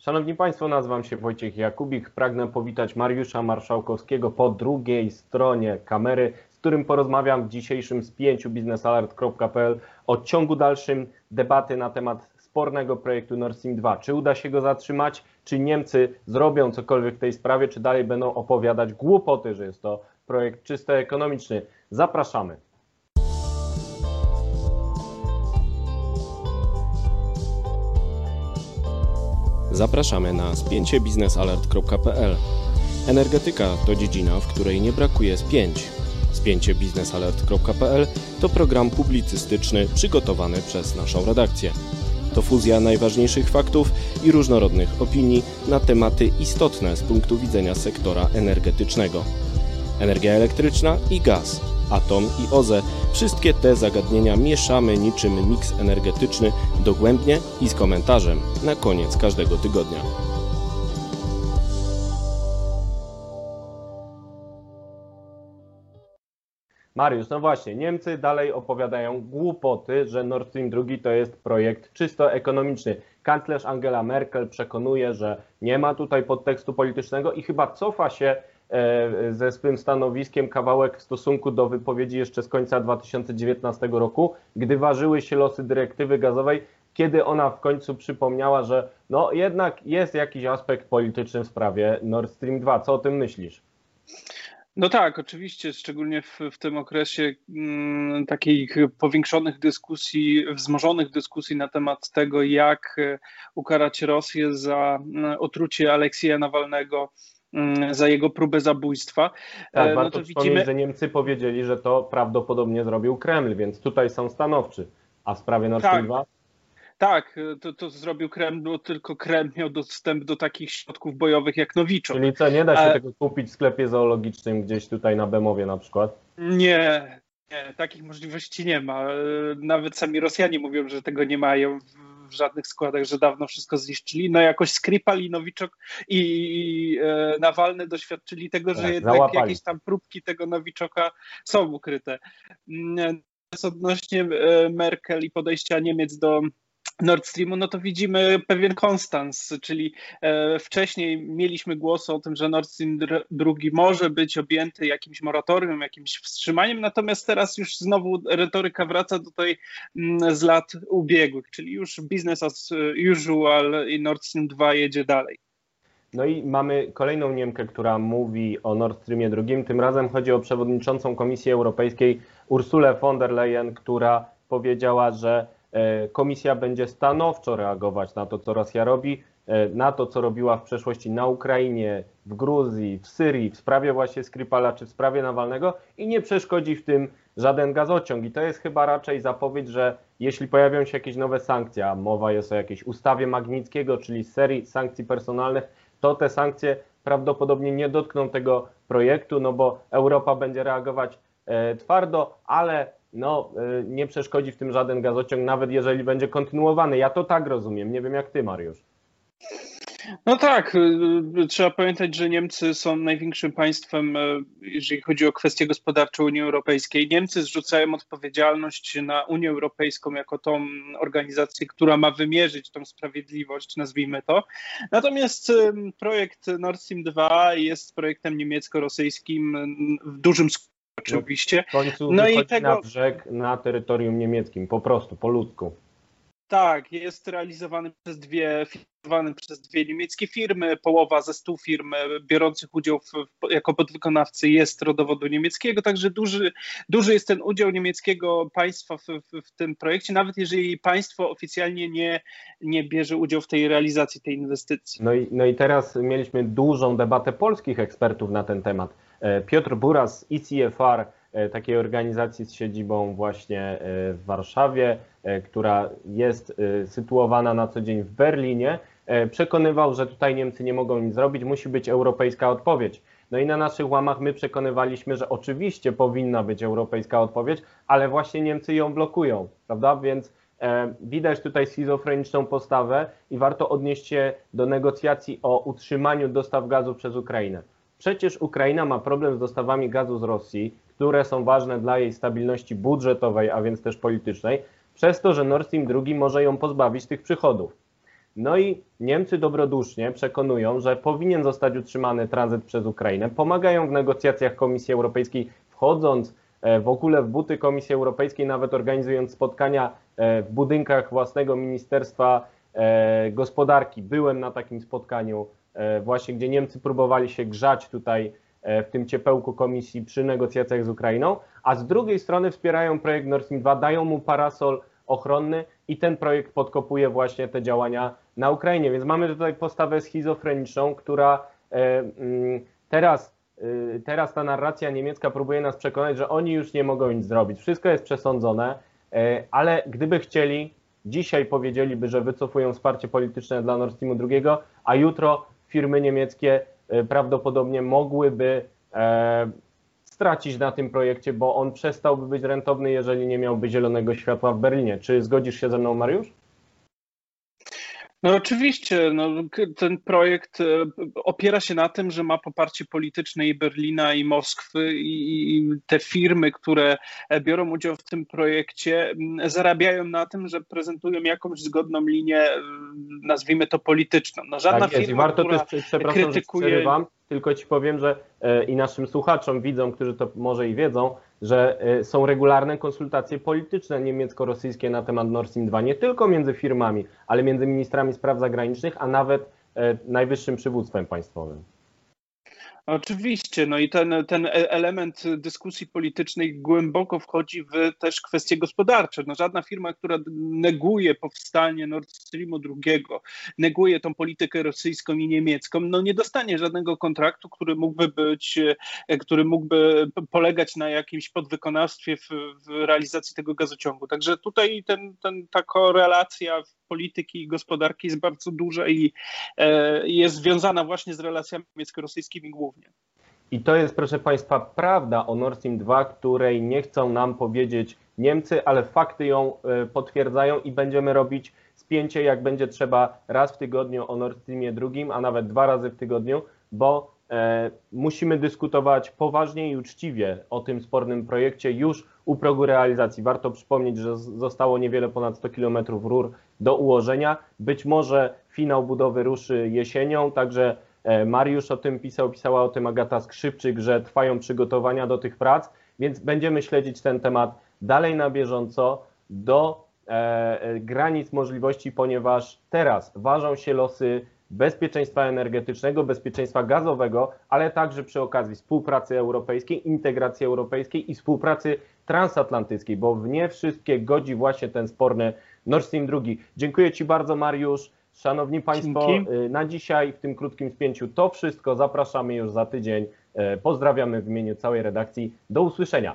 Szanowni Państwo, nazywam się Wojciech Jakubik. Pragnę powitać Mariusza Marszałkowskiego po drugiej stronie kamery, z którym porozmawiam w dzisiejszym spięciu biznesalert.pl o ciągu dalszym debaty na temat spornego projektu Nord Stream 2. Czy uda się go zatrzymać? Czy Niemcy zrobią cokolwiek w tej sprawie? Czy dalej będą opowiadać głupoty, że jest to projekt czysto ekonomiczny? Zapraszamy. Zapraszamy na spięciebiznesalert.pl. Energetyka to dziedzina, w której nie brakuje spięć. Spięciebiznesalert.pl to program publicystyczny przygotowany przez naszą redakcję. To fuzja najważniejszych faktów i różnorodnych opinii na tematy istotne z punktu widzenia sektora energetycznego. Energia elektryczna i gaz, atom i OZE. Wszystkie te zagadnienia mieszamy niczym miks energetyczny dogłębnie i z komentarzem na koniec każdego tygodnia. Mariusz, no właśnie, Niemcy dalej opowiadają głupoty, że Nord Stream 2 to jest projekt czysto ekonomiczny. Kanclerz Angela Merkel przekonuje, że nie ma tutaj podtekstu politycznego i chyba cofa się ze swym stanowiskiem kawałek w stosunku do wypowiedzi jeszcze z końca 2019 roku, gdy ważyły się losy dyrektywy gazowej, kiedy ona w końcu przypomniała, że no jednak jest jakiś aspekt polityczny w sprawie Nord Stream 2. Co o tym myślisz? No tak, oczywiście, szczególnie w, w tym okresie mm, takich powiększonych dyskusji, wzmożonych dyskusji na temat tego, jak e, ukarać Rosję za mm, otrucie Aleksieja Nawalnego, za jego próbę zabójstwa. Tak, no warto to widzimy, że Niemcy powiedzieli, że to prawdopodobnie zrobił Kreml, więc tutaj są stanowczy. A w sprawie Nord Stream tak. 2? Tak, to, to zrobił Kreml, bo tylko Kreml miał dostęp do takich środków bojowych jak Nowiczok. Czyli co, nie da się A... tego kupić w sklepie zoologicznym gdzieś tutaj na Bemowie na przykład? Nie, nie, takich możliwości nie ma. Nawet sami Rosjanie mówią, że tego nie mają w żadnych składach, że dawno wszystko zniszczyli. No jakoś Skripal i Nowiczok i, e, Nawalny doświadczyli tego, że tak, jednak załapali. jakieś tam próbki tego Nowiczoka są ukryte. Mm, odnośnie e, Merkel i podejścia Niemiec do Nord Streamu, no to widzimy pewien konstans, czyli e, wcześniej mieliśmy głosy o tym, że Nord Stream drugi może być objęty jakimś moratorium, jakimś wstrzymaniem, natomiast teraz już znowu retoryka wraca do tej mm, z lat ubiegłych, czyli już business as usual i Nord Stream 2 jedzie dalej. No i mamy kolejną Niemkę, która mówi o Nord Streamie drugim. Tym razem chodzi o przewodniczącą Komisji Europejskiej Ursulę von der Leyen, która powiedziała, że komisja będzie stanowczo reagować na to, co Rosja robi, e, na to, co robiła w przeszłości na Ukrainie, w Gruzji, w Syrii, w sprawie właśnie Skripala czy w sprawie Nawalnego i nie przeszkodzi w tym żaden gazociąg. I to jest chyba raczej zapowiedź, że jeśli pojawią się jakieś nowe sankcje, a mowa jest o jakiejś ustawie Magnickiego, czyli serii sankcji personalnych, to te sankcje prawdopodobnie nie dotkną tego projektu, no bo Europa będzie reagować e, twardo, ale no, y, nie przeszkodzi w tym żaden gazociąg, nawet jeżeli będzie kontynuowany. Ja to tak rozumiem. Nie wiem jak ty, Mariusz. No tak, y, trzeba pamiętać, że Niemcy są największym państwem, y, jeżeli chodzi o kwestie gospodarcze Unii Europejskiej. Niemcy zrzucają odpowiedzialność na Unię Europejską jako tą organizację, która ma wymierzyć tą sprawiedliwość, nazwijmy to. Natomiast projekt Nord Stream 2 jest projektem niemiecko-rosyjskim w dużym skutku oczywiście. W końcu no i tego... na brzeg na terytorium niemieckim, po prostu, po ludzku. Tak, jest realizowany przez dwie, finansowany przez dwie niemieckie firmy. Połowa ze stu firm biorących udział w, jako podwykonawcy jest rodowodu niemieckiego, także duży, duży jest ten udział niemieckiego państwa w, w, w, tym projekcie, nawet jeżeli państwo oficjalnie nie, nie bierze udziału w tej realizacji tej inwestycji. No i, no i teraz mieliśmy dużą debatę polskich ekspertów na ten temat E, Piotr Buras z ICFR, takiej organizacji z siedzibą właśnie e, w Warszawie, która jest sytuowana na co dzień w Berlinie, przekonywał, że tutaj Niemcy nie mogą nic zrobić, musi być europejska odpowiedź. No i na naszych łamach my przekonywaliśmy, że oczywiście powinna być europejska odpowiedź, ale właśnie Niemcy ją blokują, prawda? Więc widać tutaj schizofreniczną postawę i warto odnieść się do negocjacji o utrzymaniu dostaw gazu przez Ukrainę. Przecież Ukraina ma problem z dostawami gazu z Rosji, które są ważne dla jej stabilności budżetowej, a więc też politycznej, przez to, że Nord Stream 2 może ją pozbawić tych przychodów. No i Niemcy dobrodusznie przekonują, że powinien zostać utrzymany tranzyt przez Ukrainę. Pomagają w negocjacjach Komisji Europejskiej, wchodząc w ogóle w buty Komisji Europejskiej, nawet organizując spotkania w budynkach własnego Ministerstwa Gospodarki. Byłem na takim spotkaniu właśnie, gdzie Niemcy próbowali się grzać tutaj w tym ciepełku komisji przy negocjacjach z Ukrainą, a z drugiej strony wspierają projekt Nord Stream 2, dają mu parasol ochronny i ten projekt podkopuje właśnie te działania na Ukrainie. Więc mamy tutaj postawę schizofreniczną, która teraz, teraz ta narracja niemiecka próbuje nas przekonać, że oni już nie mogą nic zrobić. Wszystko jest przesądzone, ale gdyby chcieli, dzisiaj powiedzieliby, że wycofują wsparcie polityczne dla Nord Streamu 2, a jutro firmy niemieckie prawdopodobnie mogłyby stracić na tym projekcie, bo on przestałby być rentowny, jeżeli nie miałby zielonego światła w Berlinie. Czy zgodzisz się ze mną, Mariusz? No oczywiście, no, ten projekt opiera się na tym, że ma poparcie polityczne i Berlina, i Moskwy, i te firmy, które biorą udział w tym projekcie, zarabiają na tym, że prezentują jakąś zgodną linię, nazwijmy to polityczną. No, żadna tak jest. firma, I warto która też, przepraszam, krytykuje... że tylko ci powiem, że e, i naszym słuchaczom, widzom, którzy to może i wiedzą, że e, są regularne konsultacje polityczne niemiecko-rosyjskie na temat Nord Stream 2, nie tylko między firmami, ale między ministrami spraw zagranicznych, a nawet e, najwyższym przywództwem państwowym. Oczywiście, no i ten, ten element dyskusji politycznej głęboko wchodzi w też kwestie gospodarcze. No żadna firma, która neguje powstanie Nord Streamu II, neguje tą politykę rosyjską i niemiecką, no nie dostanie żadnego kontraktu, który mógłby być, który mógłby polegać na jakimś podwykonawstwie w, w realizacji tego gazociągu. Także tutaj ten, ten, ta korelacja polityki i gospodarki jest bardzo duża i e, jest związana właśnie z relacjami niemiecko-rosyjskimi głównie. I to jest, proszę Państwa, prawda o Nord Stream 2, której nie chcą nam powiedzieć Niemcy, ale fakty ją e, potwierdzają i będziemy robić spięcie, jak będzie trzeba, raz w tygodniu o Nord Streamie drugim, a nawet dwa razy w tygodniu, bo musimy dyskutować poważnie i uczciwie o tym spornym projekcie już u progu realizacji. Warto przypomnieć, że zostało niewiele ponad 100 km rur do ułożenia. Być może finał budowy ruszy jesienią, także e, Mariusz o tym pisał, pisała o tym Agata Skrzypczyk, że trwają przygotowania do tych prac, więc będziemy śledzić ten temat dalej na bieżąco do e, e, granic możliwości, ponieważ teraz ważą się losy bezpieczeństwa energetycznego, bezpieczeństwa gazowego, ale także przy okazji współpracy europejskiej, integracji europejskiej i współpracy transatlantyckiej, bo w nie wszystkie godzi właśnie ten sporny Nord Stream 2. Dziękuję Ci bardzo, Mariusz. Szanowni Państwo, Dzięki. y, na dzisiaj w tym krótkim spięciu to wszystko. Zapraszamy już za tydzień. E, Pozdrawiamy w imieniu całej redakcji. Do usłyszenia.